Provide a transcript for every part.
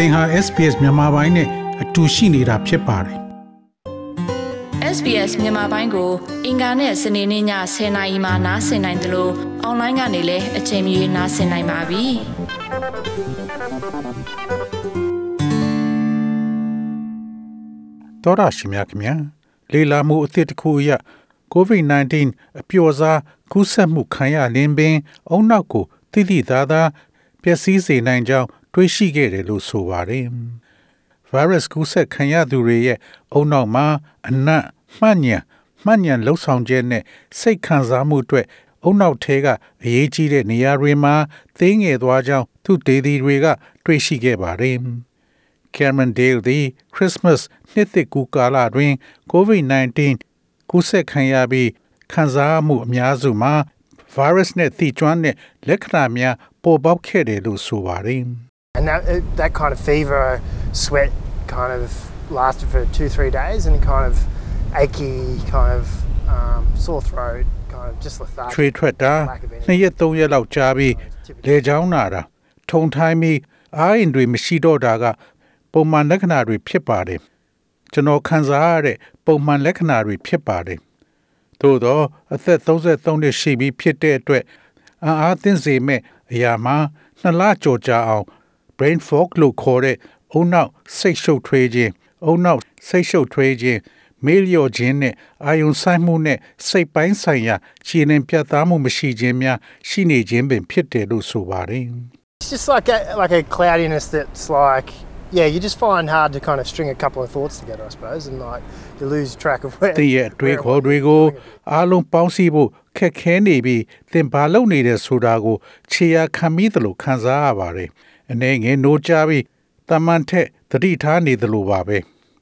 သင်ဟာ SPS မြန်မာပိုင်းနဲ့အတူရှိနေတာဖြစ်ပါတယ် SBS မြန်မာပိုင်းကို အင်ကာနဲ့စနေနေ့ည10:00နာရီမှနားဆင်နိုင်တယ်လို့အွန်လိုင်းကနေလည်းအချိန်မီနားဆင်နိုင်ပါပြီ။သောရရှိမြခင်ဗျာလေလာမှုအသစ်တစ်ခုအရ COVID-19 အပျော်စားကူးစက်မှုခံရလင်းပင်အုံနောက်ကိုတိတိသားသားပျက်စီးစေနိုင်ကြောင်း တွေးရှိခဲ့တယ်လို့ဆိုပါတယ်။ virus ကူးစက်ခံရသူတွေရဲ့အုံနောက်မှာအနံ့မှတ်ညံမှတ်ညံလှုပ်ဆောင်ချက်နဲ့စိတ်ခံစားမှုအတွက်အုံနောက်ထဲကအရေးကြီးတဲ့နေရာတွေမှာသိငယ်သွားကြောင်းသူဒေသီတွေက တွေ့ရှိခဲ့ပါတယ်။ Cameron Dale သည် Christmas နှစ်သစ်ကူးကာလတွင် COVID-19 ကူးစက်ခံရပြီးခံစားမှုအများစုမှာ virus နဲ့သိကျွမ်းတဲ့လက္ခဏာများပေါ်ပေါက်ခဲ့တယ်လို့ဆိုပါတယ်။ And that, it, that kind of fever, sweat kind of lasted for two, three days and kind of achy, kind of um, sore throat, kind of just lethargic. ထွေထွက်တာနှစ်ရက်သုံးရက်လောက်ကြာပြီးလေချောင်းနာတာထုံထိုင်းပြီးအားရင်တွေမရှိတော့တာက ပုံမှန်လက္ခဏာတွေဖြစ်ပါတယ်ကျွန်တော်ခံစားရတဲ့ပုံမှန်လက္ခဏာတွေဖြစ်ပါတယ်သို့တော့အသက်33နှစ်ရှိပြီဖြစ်တဲ့အတွက်အာအားသင့်စေမဲ့အရာမှာနှစ်လကြော်ကြာအောင် brain fog လို့ခေါ်တဲ့အုံနောက်စိတ်ရှုပ်ထွေးခြင်းအုံနောက်စိတ်ရှုပ်ထွေးခြင်းမေးလျော့ခြင်းနဲ့အာယုံဆိုင်မှုနဲ့စိတ်ပိုင်းဆိုင်ရာခြေနှင်ပြတ်သားမှုမရှိခြင်းများရှိနေခြင်းပင်ဖြစ်တယ်လို့ဆိုပါတယ် It's just like a, like a cloudiness that's like, yeah, you just find hard to kind of string a couple of thoughts together, I suppose, and like you lose track of where. တည့်ရဲ့အတွေးခေါ်တွေကိုအားလုံးပေါင်းစည်းဖို့ခက်ခဲနေပြီးသင်ဘာလုပ်နေတယ်ဆိုတာကိုခြေရာခံမိသလိုခံစားရပါတယ်။ အနေငယ်နိုးကြပြီးတမန်ထက်သတိထားနေသလိုပါပဲ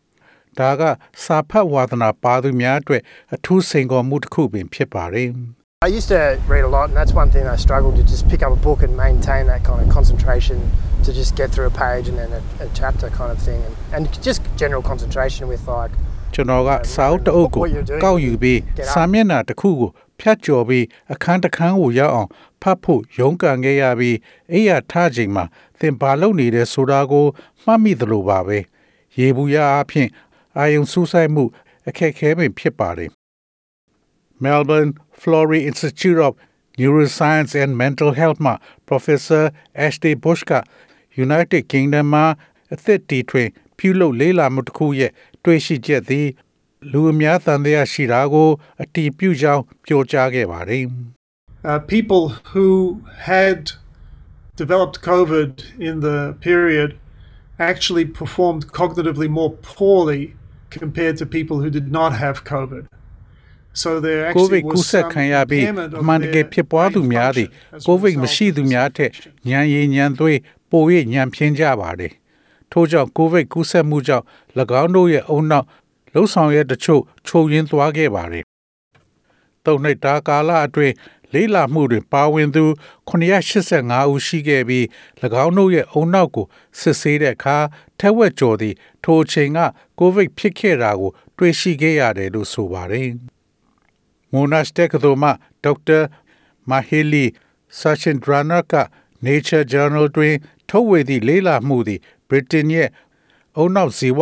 ။ဒါကစာဖတ်ဝါသနာပါသူများအတွက်အထူးစိန်ခေါ်မှုတစ်ခုပင်ဖြစ်ပါတယ်။ I used to read a lot, and that's one thing I struggled to just pick up a book and maintain that kind of concentration to just get through a page and then a, a chapter kind of thing, and, and just general concentration with like ကျွန်တော်ကစာအုပ်တအုပ်ကိုကောက်ယူပြီးစာမျက်နှာတစ်ခုကိုဖြတ်ကျော်ပြီးအခန်းတစ်ခန်းကိုရောက်အောင် ဖတ်ဖို့ရုန်းကန်ခဲ့ရပြီးအိယာထားချိန်မှာသင်ဘာလုပ်နေတယ်ဆိုတာကိုမှတ်မိသလိုပါပဲရေဘူးရအဖြစ်အာယုံစူးစိုက်မှု အခက်အခဲပင်ဖြစ်ပါတယ် Melbourne Florey Institute of Neuroscience and Mental Health မှာ Professor Ashley Bush က United Kingdom မှာအသက်တီထွင်ပြုလုပ်လေ့လာမှုတစ်ခုရဲ့တွေ့ရှိချက်သည်လူအများသံသယရှိတာကို အတီးပြုကြောင်းပြောကြားခဲ့ပါတယ် uh, people who had developed COVID in the period actually performed cognitively more poorly compared to people who did not have COVID. So there ကိုဗ actually စ်ကူး was စက် some ခံရပြီး impairment အ of မှန်တကယ် their ဖြစ်ပွားသူ brain များသည် function as a ကိုဗစ် result မရှိသူ of this များထက် infection. ဉာဏ်ရည်ဉာဏ်သွေးပို၍ဉာဏ်ဖြင်းကြပါတယ်ထို့ကြောင့်ကိုဗစ်ကူးစက်မှုကြောင့်၎င်းတို့ရဲ့အုံနောက်လှုပ်ဆောင်ရတချို့ချိုးယွင်းသွားခဲ့ပါတယ်တုံနှစ်တာကာလအတွင်း လေးလာမှုတွင်ပါဝင်သူ985ဦးရှိခဲ့ပြီး၎င်းတို့ရဲ့အုံနောက်ကိုစစ်ဆေးတဲ့အခါထက်ဝက်ကျော်သည့်ထိုအချိန်ကကိုဗစ်ဖြစ်ခဲ့တာကို တွေ့ရှိခဲ့ရတယ်လို့ဆိုပါတယ်။ Monash တက္ကသိုလ်မှဒေါက်တာ Mahili Sachindrana က Nature Journal တွင်ထုတ်ဝေသည့်လေးလာမှုသည် Britain ရဲ့အုံနောက်ဇီဝ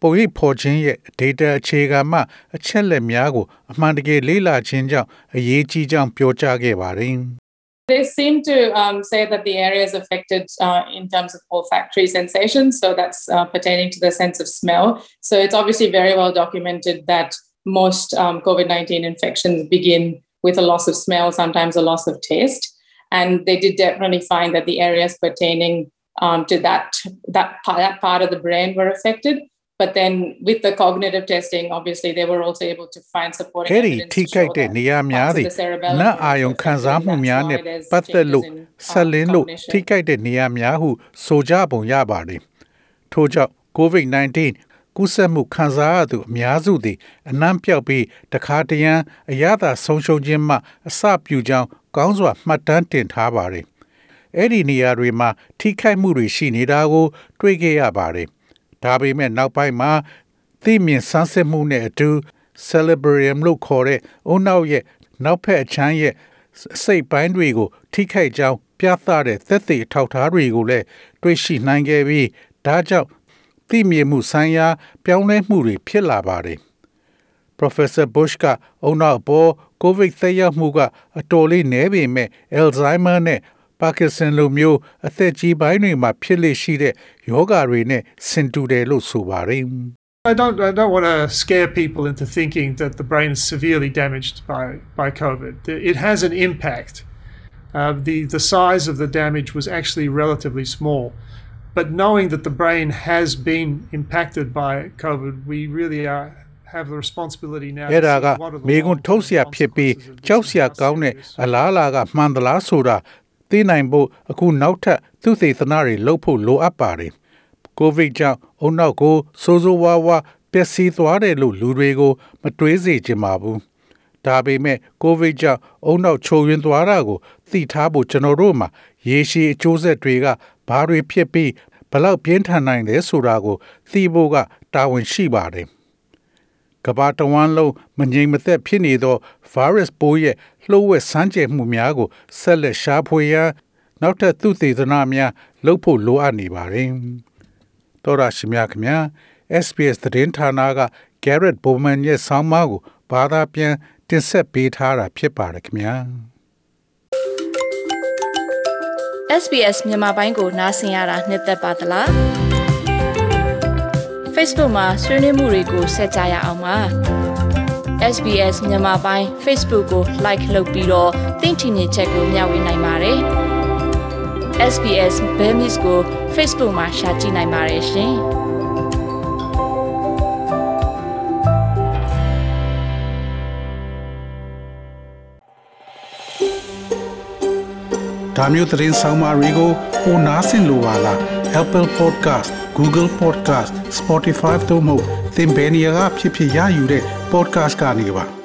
ပုံရိပ်ဖော်ခြင်းရဲ့ data အခြေခံမှအချက်လက်များကိုအမှန်တကယ်လေးလာခြင်းကြောင့်အရေးကြီးကြောင်းပြောကြားခဲ့ပါတယ်။ They seem to um, say that the areas affected uh, in terms of olfactory sensations, so that's uh, pertaining to the sense of smell. So it's obviously very well documented that most um, COVID 19 infections begin with a loss of smell, sometimes a loss of taste. And they did definitely find that the areas pertaining um, to that, that, part, that part of the brain were affected. But then with the cognitive testing, obviously, they were also able to find supporting အဲ့ဒီ evidence ထိ to ခို show က်တဲ့ that နေရာများ parts of သည် the cerebellum နတ် were အာယုံ affected, ခံစားမှု and များ that's နဲ့ why there's ပတ်သက်လို့ changes in, ဆက်လင်းလို့ cognition. ထိခိုက်တဲ့နေရာများဟုဆိုကြပုံရပါတယ်ထို့ကြောင့် COVID-19 ကူးစက်မှုခံစားရသူအများစုသည်အနံ့ပြောက်ပြီးတခါတရံအရသာဆုံးရှုံးခြင်းမှအစပြုကြောင်းကောင်းစွာမှတ်တမ်းတင်ထားပါတယ်အဲ့ဒီနေရာတွေမှာထိခိုက်မှုတွေရှိနေတာကို တွေ့ခဲ့ရပါတယ် ဒါပေမဲ့နောက်ပိုင်းမှာသိမြင်ဆန်းစစ်မှုနဲ့အတူ celebrium လို့ခေါ်တဲ့အုံနောက်ရဲ့နောက်ဖက်အချမ်းရဲ့အစိတ်ပိုင်းတွေကို ထိခိုက်ကြောင်းပြသတဲ့သက်သေအထောက်အထားတွေကိုလည်းတွေ့ရှိနိုင်ခဲ့ပြီးဒါကြောင့်သိမြင်မှုဆိုင်ရာ ပြောင်းလဲမှုတွေဖြစ်လာပါတယ် Professor Bush ကအုံနောက်ပေါ် COVID သက်ရောက်မှုကအတော်လေးနည်းပေမဲ့ Alzheimer နဲ့ Parkinson လိုမျိုးအသက်ကြီးပိုင်းတွေမှာဖြစ်လေရှိတဲ့ယောဂတွေနဲ့ဆင်တူတယ်လို့ဆိုပါတယ် I don't, I don't want to scare people into thinking that the brain is severely damaged by, by COVID. It has an impact. Uh, the, the size of the damage was actually relatively small. But knowing that the brain has been impacted by COVID, we really are, have the responsibility now. အဲ့ဒါက to see what are the မိကွန်းထုတ်เสีย long-term ဖြစ်ပြီး consequences of this ကြောက်เสียကောင်းတဲ့ serious. အလားအလာကမှန်သလားဆိုတာ သိနိုင်ဖို့အခုနောက်ထပ်သူသေသနာတွေလုပ်ဖို့လိုအပ်ပါတယ်ကိုဗစ်ကြောင့်အုံနောက်ကိုစိုးစိုးဝါးဝါပျက်စီးသွားတယ်လို့လူတွေကို မတွေးစေချင်ပါဘူးဒါပေမဲ့ကိုဗစ်ကြောင့်အုံနောက်ချိုယွင်းသွားတာကိုသိထားဖို့ကျွန်တော်တို့မှာရေရှည်အကျိုးဆက်တွေကဘာတွေဖြစ်ပြီးဘလောက်ပြင်းထန်နိုင်လဲဆိုတာကိုသိဖို့ကတာဝန်ရှိပါတယ် ကမ္ဘာတဝန်းလုံးမငြိမ်မသက်ဖြစ်နေသော virus ပိုးရဲ့လှုပ်ဝက်ဆန်းကျယ်မှုများကိုဆက်လက်ရှာဖွေရန်နောက်ထပ်သုတေသနများလုပ်ဖို့လိုအပ်နေပါတယ်။တော်ရရှိမြခင်ဗျာ SBS သတင်းဌာနက Garrett Bowman ရဲ့ဆောင်းပါးကိုဘာသာပြန်တင်ဆက်ပေးထားတာဖြစ်ပါတယ်ခင်ဗျာ။ SBS မြန်မာပိုင်းကိုနားဆင်ရတာနှစ်သက်ပါတလား Facebook မှာဆွေးနွေးမှုတွေကိုဆက်ကြရအောင်ပါ SBS မြန်မာပိုင်း Facebook ကို like လုပ်ပြီးတော့သင်ချင်တဲ့ချက်ကိုမျှဝေနိုင်ပါတယ် SBS Bemis ကို Facebook မှာ share ကြည့်နိုင်ပါတယ်ရှင်ဒါမျိုးသတင်းဆောင်မတွေကို ပိုနားဆင်လိုပါလား Apple Podcast Google Podcast Spotify တို့မှာသင်ပင်ရာဖြစ်ဖြစ်ရယူတဲ့ podcast ကနေပါ